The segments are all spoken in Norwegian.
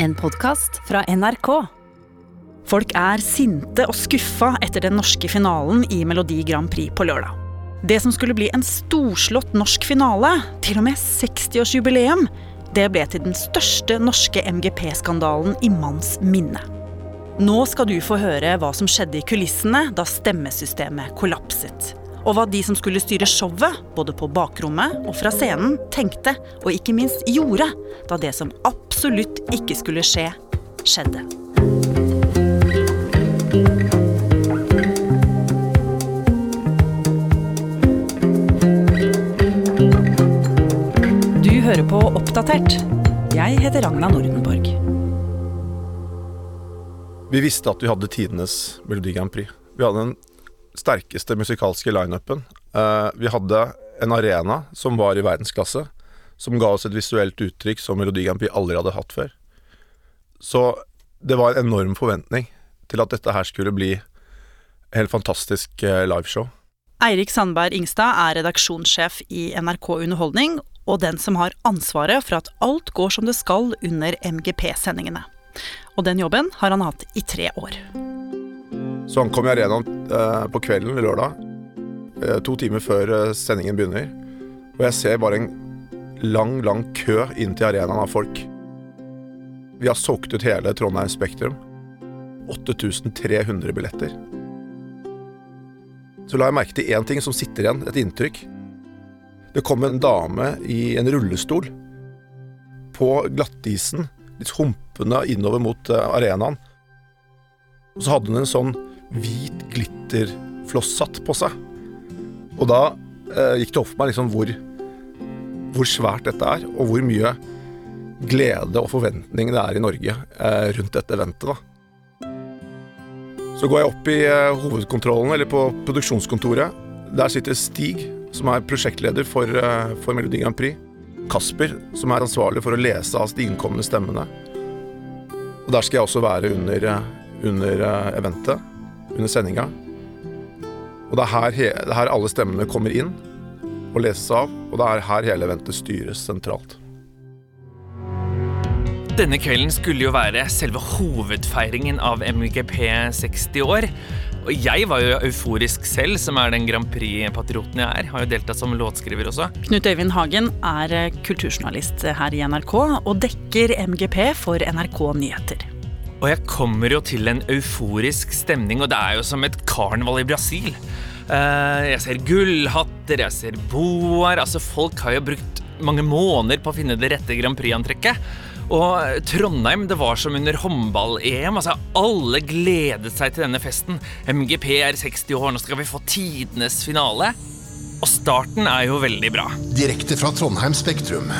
En podkast fra NRK. Folk er sinte og skuffa etter den norske finalen i Melodi Grand Prix på lørdag. Det som skulle bli en storslått norsk finale, til og med 60-årsjubileum, det ble til den største norske MGP-skandalen i manns minne. Nå skal du få høre hva som skjedde i kulissene da stemmesystemet kollapset. Og hva de som skulle styre showet, både på bakrommet og fra scenen, tenkte og ikke minst gjorde da det som absolutt ikke skulle skje, skjedde. Du hører på Oppdatert. Jeg heter Ragna Nordenborg. Vi visste at vi hadde tidenes Melodi Grand Prix. Vi hadde den sterkeste musikalske lineupen. Uh, vi hadde en arena som var i verdensklasse, som ga oss et visuelt uttrykk som Melodi Grand Prix aldri hadde hatt før. Så det var en enorm forventning til at dette her skulle bli helt fantastisk uh, liveshow. Eirik Sandberg Ingstad er redaksjonssjef i NRK Underholdning, og den som har ansvaret for at alt går som det skal under MGP-sendingene. Og den jobben har han hatt i tre år. Så ankom jeg arenaen eh, på kvelden lørdag, eh, to timer før eh, sendingen begynner. Og jeg ser bare en lang, lang kø inn til arenaen av folk. Vi har solgt ut hele Trondheim Spektrum. 8300 billetter. Så la jeg merke til én ting som sitter igjen, et inntrykk. Det kom en dame i en rullestol på glattisen, litt humpende innover mot arenaen. Og så hadde hun en sånn hvit glitterflosshatt på seg. Og da eh, gikk det opp for meg liksom hvor, hvor, svært dette er, og hvor mye glede og forventning det er i Norge eh, rundt dette eventet. da. Så går jeg opp i eh, hovedkontrollen, eller på produksjonskontoret. Der sitter Stig, som er prosjektleder for, eh, for Melodi Grand Prix. Kasper, som er ansvarlig for å lese av de innkomne stemmene. Og der skal jeg også være under, eh, under eventet, under sendinga. Og det er, her, det er her alle stemmene kommer inn og leses av, og det er her hele eventet styres sentralt. Denne kvelden skulle jo være selve hovedfeiringen av MGP 60 år. Og jeg var jo euforisk selv, som er den Grand Prix-patrioten jeg er. Har jo deltatt som låtskriver også. Knut Øyvind Hagen er eh, kulturjournalist her i NRK og dekker MGP for NRK Nyheter. Og jeg kommer jo til en euforisk stemning, og det er jo som et karneval i Brasil. Eh, jeg ser gullhatter, jeg ser boaer. Altså, folk har jo brukt mange måneder på å finne det rette Grand Prix-antrekket. Og Trondheim, det var som under håndball-EM. Altså, alle gledet seg til denne festen. MGP er 60 år, nå skal vi få tidenes finale. Og starten er jo veldig bra. Direkte fra Trondheim Spektrum.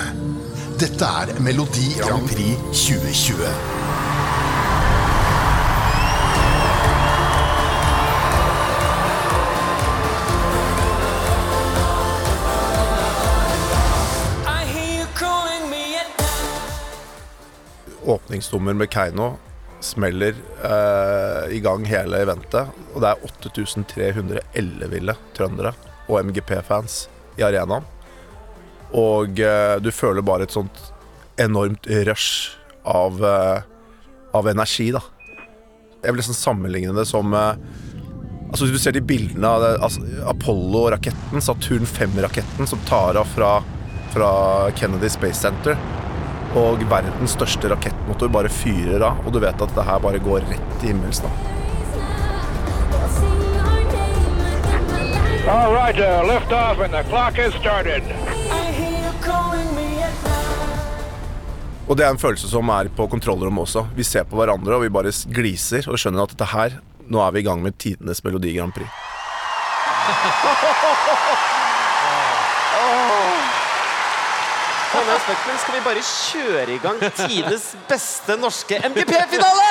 Dette er Melodi Grand Prix 2020. åpningsnummer med Keiino smeller eh, i gang hele eventet. Og det er 8300 elleville trøndere og MGP-fans i arenaen. Og eh, du føler bare et sånt enormt rush av, eh, av energi, da. Jeg vil nesten sammenligne det som eh, Altså Hvis du ser de bildene av altså, Apollo-raketten, Saturn 5-raketten, som tar av fra, fra Kennedy Space Center og verdens største rakettmotor bare fyrer av, og du vet at det her bare går rett til himmels. da. All right, uh, lift off and the clock has started. Og det er en følelse som er på kontrollrommet også. Vi ser på hverandre og vi bare gliser og skjønner at dette her, nå er vi i gang med tidenes Melodi Grand Prix. Trondheim Spektrum skal vi bare kjøre i gang tidenes beste norske MGP-finale!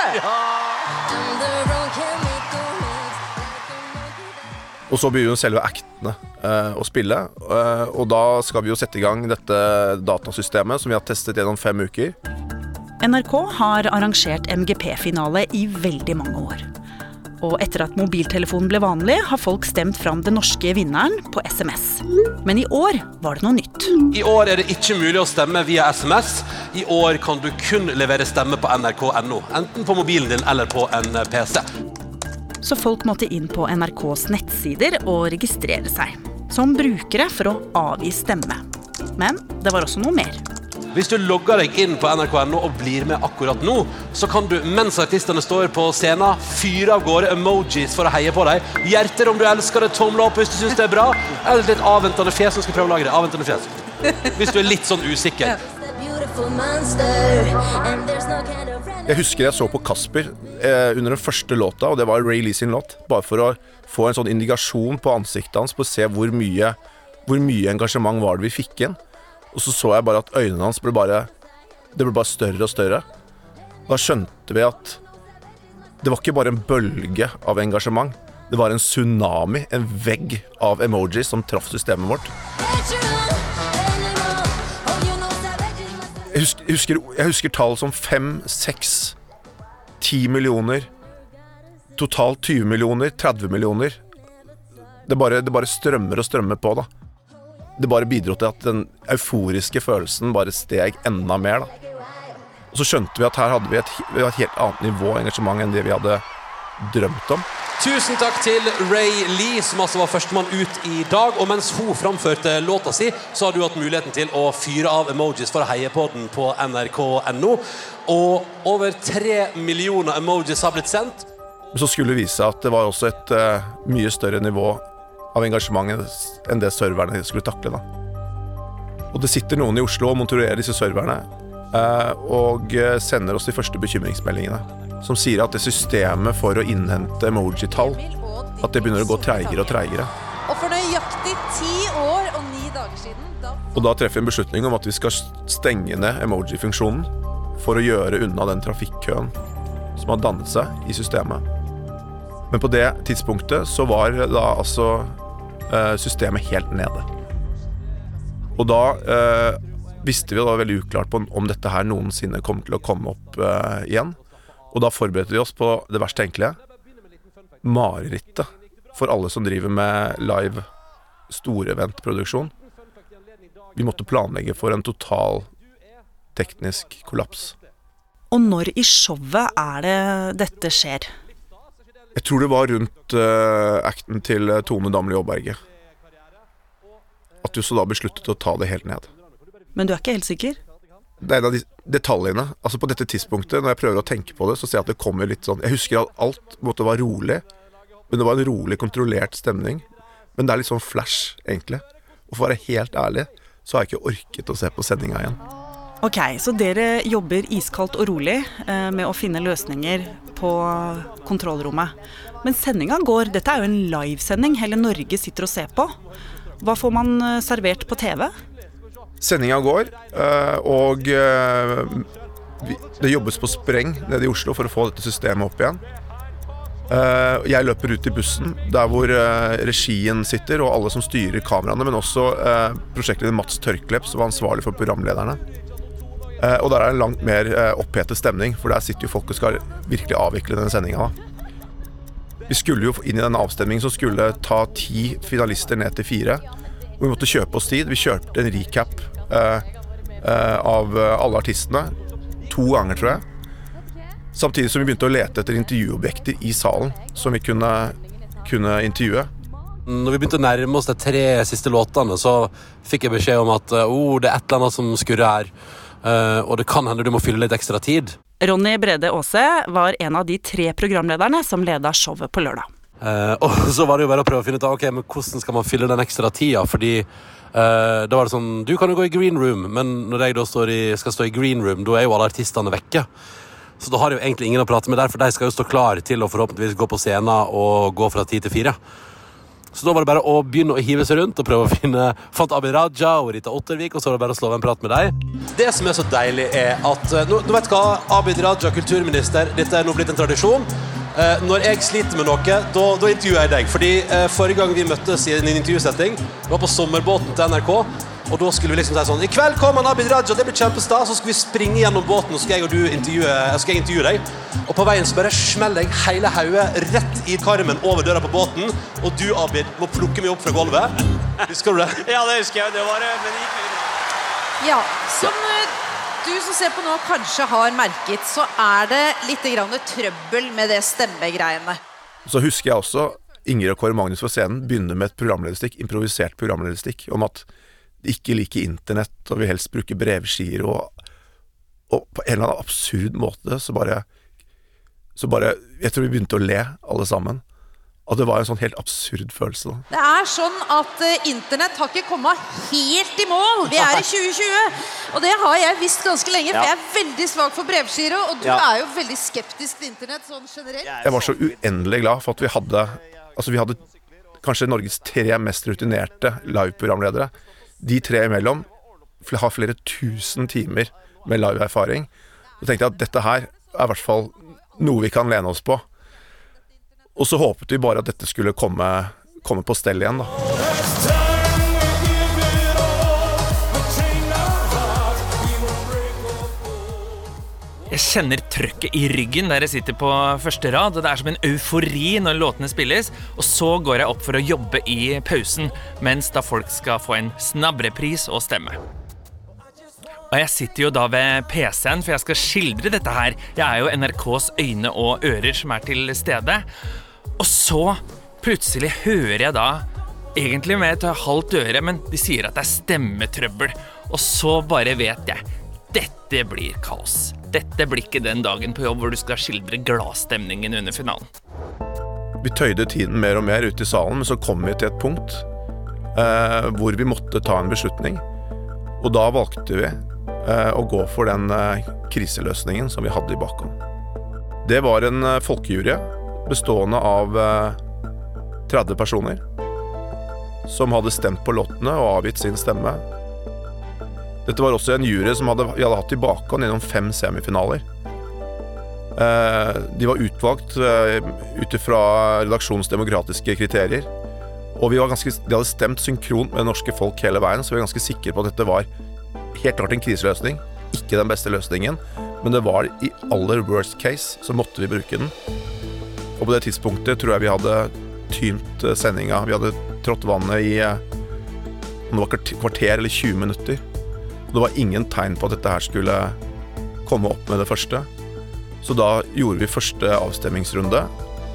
Og så begynner selve actene eh, å spille. Eh, og da skal vi jo sette i gang dette datasystemet som vi har testet gjennom fem uker. NRK har arrangert MGP-finale i veldig mange år. Og etter at mobiltelefonen ble vanlig, har folk stemt fram den norske vinneren på SMS. Men i år var det noe nytt. I år er det ikke mulig å stemme via SMS. I år kan du kun levere stemme på nrk.no, enten på mobilen din eller på en eh, PC. Så folk måtte inn på NRKs nettsider og registrere seg. Som brukere for å avgi stemme. Men det var også noe mer. Hvis du logger deg inn på nrk.no og blir med akkurat nå, så kan du mens artistene står på scenen, fyre av gårde emojis for å heie på dem. Hjerter om du elsker det, tommel opp hvis du syns det er bra, eller litt avventende fjes som skal prøve å lage det. Avventende fjes. Hvis du er litt sånn usikker. Jeg husker jeg så på Kasper eh, under den første låta, og det var Ray Lee sin låt. Bare for å få en sånn indikasjon på ansiktet hans, på å se hvor mye, hvor mye engasjement var det vi fikk inn. Og så så jeg bare at øynene hans ble bare Det ble bare større og større. Da skjønte vi at det var ikke bare en bølge av engasjement. Det var en tsunami, en vegg av emojis som traff systemet vårt. Jeg husker, jeg husker, tall som fem, seks, ti millioner. Totalt 20 millioner, 30 millioner. Det bare, det bare strømmer og strømmer på, da. Det bare bidro til at den euforiske følelsen bare steg enda mer, da. Og så skjønte vi at her hadde vi et, et helt annet nivå av engasjement enn det vi hadde drømt om. Tusen takk til Ray Lee, som altså var førstemann ut i dag. Og mens hun framførte låta si, så har du hatt muligheten til å fyre av emojis for å heie på den på nrk.no. Og over tre millioner emojis har blitt sendt. Så skulle det vise seg at det var også et uh, mye større nivå av engasjementet enn det serverne skulle takle. da. Og det sitter noen i Oslo og monitorerer disse serverne, eh, og eh, sender oss de første bekymringsmeldingene. Som sier at det systemet for å innhente emoji-tall, at det begynner å gå treigere og treigere. Og for nøyaktig ti år og ni dager siden da Og da treffer vi en beslutning om at vi skal stenge ned emoji-funksjonen for å gjøre unna den trafikkøen som har dannet seg i systemet. Men på det tidspunktet så var da altså systemet helt nede. Og da eh, visste vi, var veldig uklart på om dette her noensinne kom til å komme opp eh, igjen. Og da forberedte vi oss på det verst tenkelige. Marerittet for alle som driver med live storeventproduksjon. Vi måtte planlegge for en total teknisk kollaps. Og når i showet er det dette skjer? Jeg tror det var rundt uh, acten til eh, Tone Damli Aaberge. At du så da besluttet å ta det helt ned. Men du er ikke helt sikker? Det er en av de detaljene. Altså På dette tidspunktet, når jeg prøver å tenke på det, så ser jeg at det kommer litt sånn Jeg husker at alt måtte være rolig, men det var en rolig, kontrollert stemning. Men det er litt sånn flash, egentlig. Og for å være helt ærlig, så har jeg ikke orket å se på sendinga igjen. Ok, så dere jobber iskaldt og rolig eh, med å finne løsninger på kontrollrommet. Men sendinga går, dette er jo en livesending hele Norge sitter og ser på. Hva får man eh, servert på TV? Sendinga går, eh, og det jobbes på spreng nede i Oslo for å få dette systemet opp igjen. Jeg løper ut i bussen, der hvor regien sitter, og alle som styrer kameraene, men også prosjektleder Mats Tørklepp, som var ansvarlig for programlederne. Eh, Og der er det langt mer eh, opphetet stemning, for der sitter jo folk og skal virkelig avvikle denne sendinga. Vi skulle jo inn i denne avstemningen som skulle ta ti finalister ned til fire. Og vi måtte kjøpe oss tid. Vi kjørte en recap eh, eh, av eh, alle artistene. To ganger, tror jeg. Samtidig som vi begynte å lete etter intervjuobjekter i salen som vi kunne, kunne intervjue. Når vi begynte å nærme oss de tre siste låtene, så fikk jeg beskjed om at oh, det er et eller annet som skurrer her. Eh, og det kan hende du må fylle litt ekstra tid. Ronny Brede Aase var en av de tre programlederne som leda showet på lørdag. Eh, og så var det jo bare å prøve å finne ut av ok, men hvordan skal man fylle den ekstra tida. Fordi eh, da var det sånn Du kan jo gå i green room, men når jeg da står i, skal stå i green room, da er jo alle artistene vekke. Så da har jeg jo egentlig ingen å prate med der, for de skal jo stå klar til å forhåpentligvis gå på scenen og gå fra ti til fire. Så da var det bare å begynne å hive seg rundt og prøve å finne Fant Abid Raja og Rita Ottervik, og så var det bare å slå av en prat med dem. Det som er så deilig, er at eh, nå, du hva, Abid Raja, kulturminister, dette er nå blitt en tradisjon. Eh, når jeg sliter med noe, da intervjuer jeg deg. Fordi eh, Forrige gang vi møttes i en intervjusetting, det var på sommerbåten til NRK. Og da skulle vi liksom si sånn I kveld kommer han Abid Raja, det blir kjempestas. Så skulle vi springe gjennom båten, og så skal jeg og du intervjue, skal jeg intervjue deg. Og på veien så bare smeller jeg hele hodet rett i karmen over døra på båten. Og du, Abid, må plukke meg opp fra gulvet. Husker du det? Ja, det husker jeg. Det var eh, men det gikk veldig bra. Ja, som eh, du som ser på nå kanskje har merket, så er det litt grann trøbbel med det stemmegreiene. Så husker jeg også Ingrid og Kåre Magnus på scenen begynner med et programlederstikk, improvisert programlederstikk, om at ikke liker internett og vil helst bruke brevskier Og, og på en eller annen absurd måte så bare Så bare Jeg tror vi begynte å le, alle sammen. At det var en sånn helt absurd følelse. da. Det er sånn at eh, internett har ikke kommet helt i mål. Vi er i 2020. Og det har jeg visst ganske lenge, for Ja. jeg er veldig svak for brevgiro. Og du Ja. er jo veldig skeptisk til internett sånn generelt. Jeg var så uendelig glad for at vi hadde Altså vi hadde kanskje Norges tre mest rutinerte liveprogramledere. De tre imellom har flere tusen timer med liveerfaring. Så tenkte jeg at dette her er i hvert fall noe vi kan lene oss på. Og så håpet vi bare at dette skulle komme, komme på stell igjen, da. Jeg kjenner trøkket i ryggen der jeg sitter på første rad. og Det er som en eufori når låtene spilles. Og så går jeg opp for å jobbe i pausen, mens da folk skal få en snabrepris og stemme. Og jeg sitter jo da ved PC-en, for jeg skal skildre dette her. Jeg er jo NRKs øyne og ører som er til stede. Og så plutselig hører jeg da, egentlig med et halvt øre, men de sier at det er stemmetrøbbel. Og så bare vet jeg. Dette blir kaos. Dette blir ikke den dagen på jobb hvor du skal skildre gladstemningen under finalen. Vi tøyde tiden mer og mer ute i salen, men så kom vi til et punkt eh, hvor vi måtte ta en beslutning. Og da valgte vi eh, å gå for den eh, kriseløsningen som vi hadde i bakhånd. Det var en eh, folkejury bestående av eh, 30 personer som hadde stemt på låtene og avgitt sin stemme. Dette var også en jury som hadde, vi hadde hatt i bakhånd gjennom fem semifinaler. Eh, De var utvalgt eh, ut ifra redaksjonens kriterier. Og ganske, de hadde stemt synkront med det norske folk hele veien, så vi var ganske sikre på at dette var helt klart en kriseløsning. Ikke den beste løsningen, men det var i aller worst case, så måtte vi bruke den. Og på det tidspunktet tror jeg vi hadde tynt eh, sendinga. Vi hadde trådt vannet i om det var kvarter eller 20 minutter. Og det var ingen tegn på at dette her skulle komme opp med det første. Så da gjorde vi første avstemmingsrunde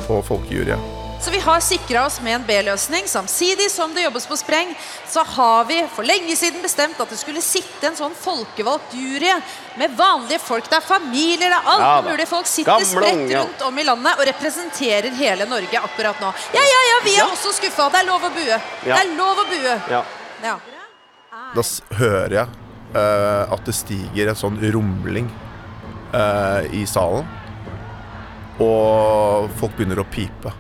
på folkejuryet. Så vi har sikra oss med en B-løsning. Samtidig som det jobbes på spreng, så har vi for lenge siden bestemt at det skulle sitte en sånn folkevalgt jury med vanlige folk. Det er familier, det er alt Ja da. mulig. Folk sitter Gamle spredt unge. rundt om i landet og representerer hele Norge akkurat nå. Ja, ja, ja, vi er Ja. også skuffa. Det er lov å bue. Det er lov å bue. Ja. Ja. Da hører jeg at det stiger en sånn rumling eh, i salen. Og folk begynner å pipe.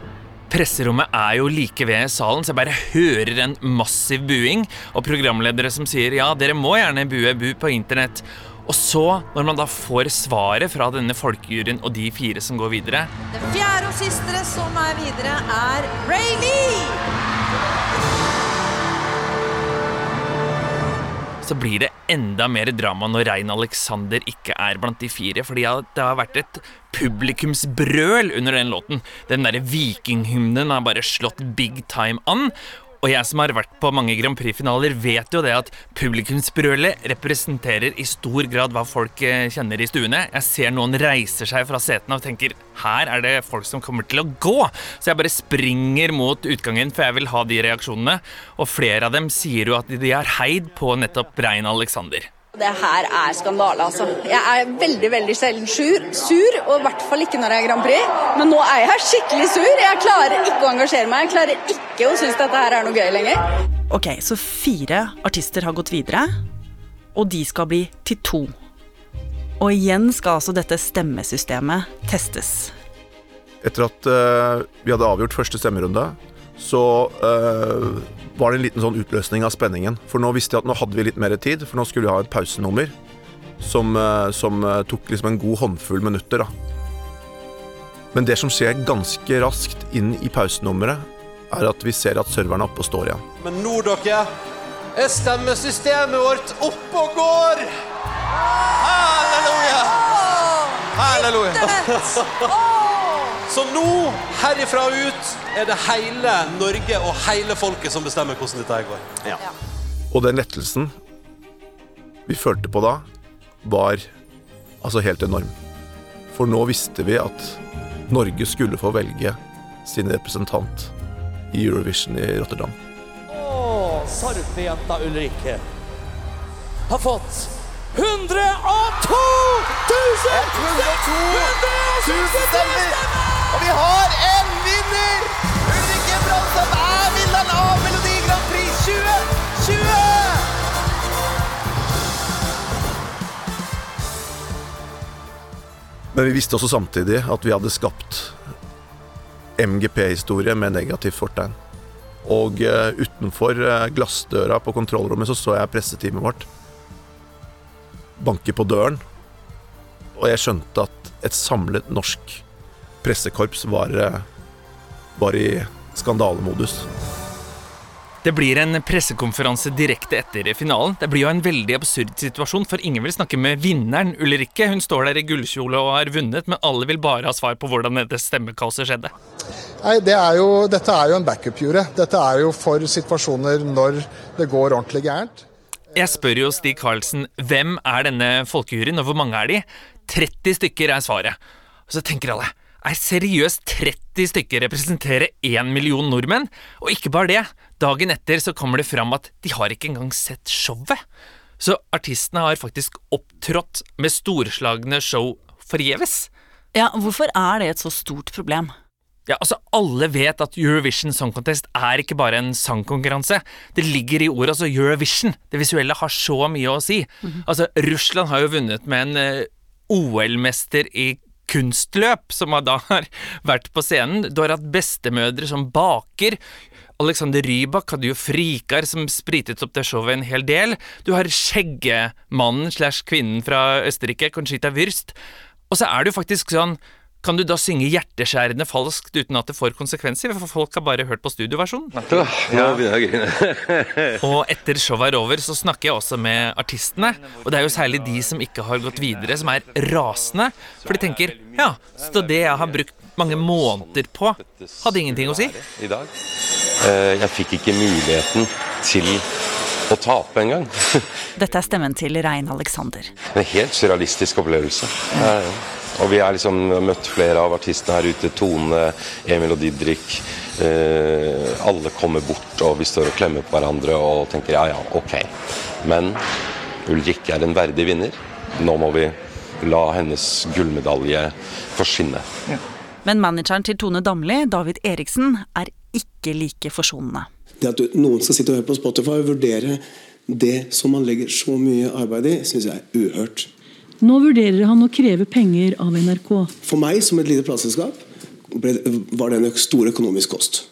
Presserommet er jo like ved salen, så jeg bare hører en massiv buing. Og programledere som sier ja, dere må gjerne bue, bu på internett. Og så, når man da får svaret fra denne folkejuryen og de fire som går videre, Den fjerde og siste som er videre, er Ray Lee. så blir det enda mer drama når Rein Alexander ikke er blant de fire, fordi det har vært et publikumsbrøl under den låten. Den derre vikinghymnen har bare slått big time an. Og jeg som har vært på mange Grand Prix-finaler, vet jo det at publikumsbrølet representerer i stor grad hva folk eh, kjenner i stuene. Jeg ser noen reiser seg fra setene og tenker her er det folk som kommer til å gå. Så jeg bare springer mot utgangen, for jeg vil ha de reaksjonene. Og flere av dem sier jo at de har heid på nettopp Rein Alexander. Det her er skandale, altså. Jeg er veldig veldig sjelden sur, sur, og i hvert fall ikke når jeg er Grand Prix. Men nå er jeg skikkelig sur. Jeg klarer ikke å engasjere meg. Jeg klarer ikke å synes dette her er noe gøy lenger. Ok, så fire artister har gått videre, og de skal bli til to. Og igjen skal altså dette stemmesystemet testes. Etter at uh, vi hadde avgjort første stemmerunde, så eh, var det en liten sånn utløsning av spenningen. For nå visste jeg at nå hadde vi litt mer tid, for nå skulle vi ha et pausenummer som, eh, som eh, tok liksom en god håndfull minutter. da. Men det som skjer ganske raskt inn i pausenummeret, er at vi ser at serveren er oppe og står igjen. Men nå, dere, er stemmesystemet vårt oppe og går! Halleluja! Halleluja! Så nå, herifra ut, er det hele Norge og hele folket som bestemmer hvordan dette her Ja. Og den lettelsen vi følte på da, var altså helt enorm. For nå visste vi at Norge skulle få velge sin representant i Eurovision i Rotterdam. Åh, sarpejenta Ulrikke har fått 102 000 stemmer! Og vi har en vinner! Ulrikke Bronseth er vinneren av Melodi Grand Prix 2020! Men vi visste også samtidig at vi hadde skapt MGP-historie med negativt fortegn. Og eh, utenfor eh, glassdøra på kontrollrommet så så jeg presseteamet vårt banke på døren. Og jeg skjønte at et samlet norsk pressekorps var, eh, var i skandalemodus. Det blir en pressekonferanse direkte etter finalen. Det blir jo en veldig absurd situasjon, for ingen vil snakke med vinneren, Ulrikke. Hun står der i gullkjole og har vunnet, men alle vil bare ha svar på hvordan dette stemmekaoset skjedde. Nei, det er jo, Dette er jo en backup-jure. Dette er jo for situasjoner når det går ordentlig gærent. Jeg spør jo Stig Karlsen hvem er denne folkejuryen, og hvor mange er de? 30 stykker er svaret. Og så tenker alle er seriøst 30 stykker representere 1 million nordmenn? Og ikke bare det, dagen etter så kommer det fram at de har ikke engang sett showet. Så artistene har faktisk opptrådt med storslagne show forgjeves. Ja, hvorfor er det et så stort problem? Ja, altså Alle vet at Eurovision Song Contest er ikke bare en sangkonkurranse. Det ligger i ordet altså Eurovision. Det visuelle har så mye å si. Mhm. Altså, Russland har jo vunnet med en uh, OL-mester i kunstløp, som da har vært på scenen. Du har hatt bestemødre som baker. Alexander Rybak hadde jo Frikar som spritet opp det showet en hel del. Du har skjeggemannen slash kvinnen fra Østerrike, Conchita Würst. Og så er det jo faktisk sånn kan du da synge hjerteskjærende falskt uten at det får konsekvenser? For folk har bare hørt på studioversjonen. Ja. Og etter showet er over, så snakker jeg også med artistene. Og det er jo særlig de som ikke har gått videre, som er rasende. For de tenker ja, så det jeg har brukt mange måneder på, hadde ingenting å si. I dag. Eh, Jeg fikk ikke muligheten til å tape engang. Dette er stemmen til Rein Alexander. En helt surrealistisk opplevelse. Ja, ja. Og vi har liksom møtt flere av artistene her ute. Tone, Emil og Didrik. Eh, alle kommer bort, og vi står og klemmer på hverandre og tenker ja ja, ok. Men Ulrikke er en verdig vinner. Nå må vi la hennes gullmedalje forsvinne. Men manageren til Tone Damli, David Eriksen, er ikke like forsonende. Det at noen skal sitte og høre på Spotify og vurdere det som man legger så mye arbeid i, syns jeg er uhørt. Nå vurderer han å kreve penger av NRK. For meg som et lite plateselskap var det en stor økonomisk kost.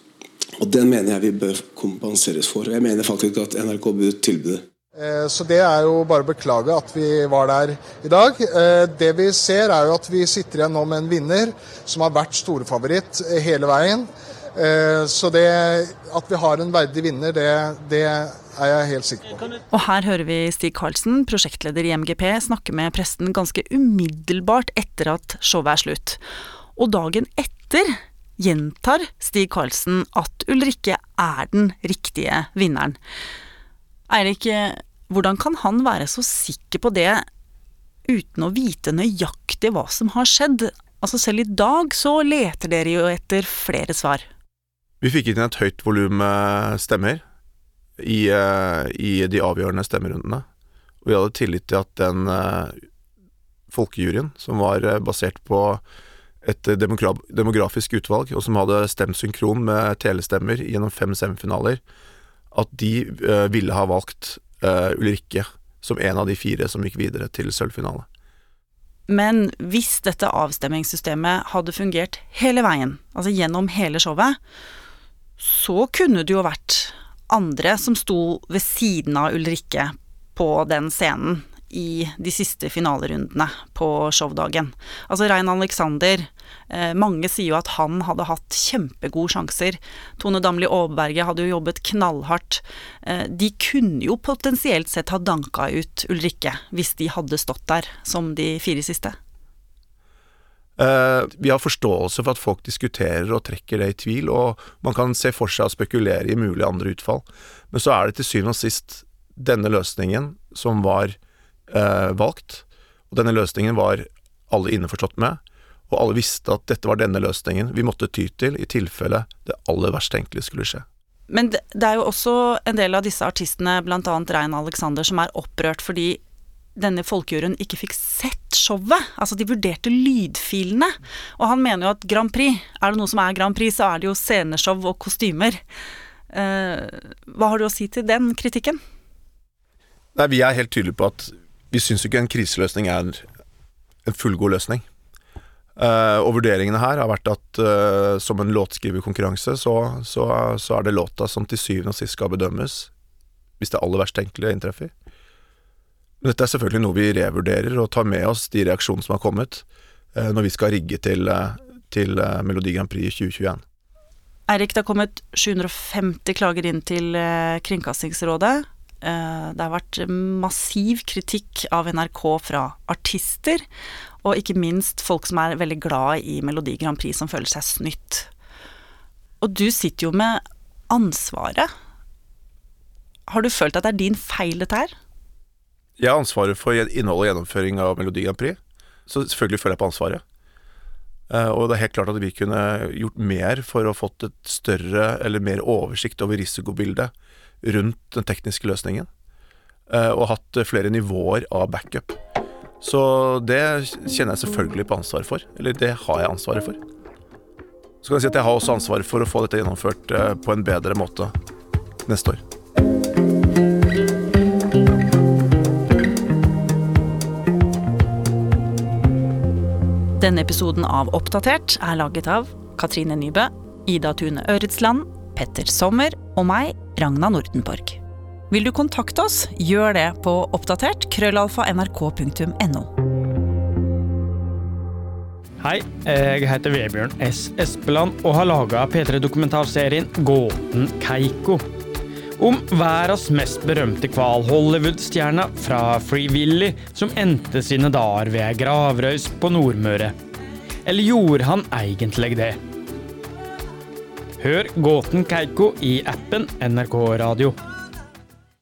Og den mener jeg vi bør kompenseres for. Jeg mener faktisk at NRK bør tilby det. Eh, Så det er jo bare å beklage at vi var der i dag. Eh, Det vi ser er jo at vi sitter igjen nå med en vinner som har vært storfavoritt eh, hele veien. Eh, Så det at vi har en verdig vinner, det, det er jeg helt sikker på. Og her hører vi Stig Karlsen, prosjektleder i MGP, snakke med presten ganske umiddelbart etter at showet er slutt. Og dagen etter gjentar Stig Karlsen at Ulrikke er den riktige vinneren. Eirik, hvordan kan han være så sikker på det uten å vite nøyaktig hva som har skjedd? Altså Selv i dag så leter dere jo etter flere svar. Vi fikk inn et høyt volum stemmer i, eh, i de avgjørende stemmerundene. Og vi hadde tillit til at den eh, folkejuryen, som var eh, basert på et demografisk utvalg, og som hadde stemt synkron med telestemmer gjennom fem semifinaler, at de ville ha valgt Ulrikke som en av de fire som gikk videre til sølvfinale. Men hvis dette avstemmingssystemet hadde fungert hele veien, altså gjennom hele showet, så kunne det jo vært andre som sto ved siden av Ulrikke på den scenen i de siste finalerundene på showdagen. Altså Rein Alexander, eh, mange sier jo at han hadde hatt kjempegode sjanser. Tone Damli Aaberge hadde jo jobbet knallhardt. Eh, de kunne jo potensielt sett ha danka ut Ulrikke hvis de hadde stått der som de fire siste. Eh, vi har forståelse for at folk diskuterer og trekker det i tvil, og man kan se for seg å spekulere i mulige andre utfall. Men så er det til syvende og sist denne løsningen som var eh, valgt. Og denne løsningen var alle innforstått med, og alle visste at dette var denne løsningen vi måtte ty til i tilfelle det aller verst tenkelige skulle skje. Men det, er jo også en del av disse artistene, annet Rein Alexander, som er opprørt fordi denne folkejuryen ikke fikk sett showet. Altså, de vurderte lydfilene. Og han mener jo at Grand Prix, er det noe som er Grand Prix, så er det jo sceneshow og kostymer. Eh, hva har du å si til den kritikken? Nei, Vi er helt tydelige på at vi syns ikke en kriseløsning er en fullgod løsning. Eh, og vurderingene her har vært at eh, som en låtskriverkonkurranse, så, så, så er det låta som til syvende og sist skal bedømmes, hvis det aller verst tenkelige inntreffer. Dette er selvfølgelig noe vi revurderer og tar med oss de reaksjonene som har kommet, eh, når vi skal rigge til, eh, til eh, Melodi Grand Prix i 2021. Eirik, det har kommet 750 klager inn til Kringkastingsrådet. Det har vært massiv kritikk av NRK fra artister, og ikke minst folk som er veldig glad i Melodi Grand Prix, som føler seg snytt. Og du sitter jo med ansvaret. Har du følt at det er din feil, dette her? Jeg har ansvaret for innhold og gjennomføring av Melodi Grand Prix, så selvfølgelig føler jeg på ansvaret. Eh, Og det er helt klart at vi kunne gjort mer for å fått et større eller mer oversikt over risikobildet rundt den tekniske løsningen, eh, og hatt flere nivåer av backup. Så det kjenner jeg selvfølgelig på ansvaret for, eller det har jeg ansvaret for. Så kan jeg si at jeg har også ansvaret for å få dette gjennomført eh, på en bedre måte neste år. Denne episoden av Oppdatert er laget av Katrine Nybø, Ida Tune Øretsland, Petter Sommer og meg, Ragna Nordenborg. Vil du kontakte oss, gjør det på oppdatert krøllalfa nrk.no. Hei, jeg heter Vebjørn S. Espeland og har laga P3-dokumentarserien Gåten Keiko. Om verdens mest berømte hval, Hollywood-stjerna fra Free Willy, som endte sine dager ved ei gravrøys på Nordmøre. Eller gjorde han egentlig det? Hør Gåten Keiko i appen NRK Radio.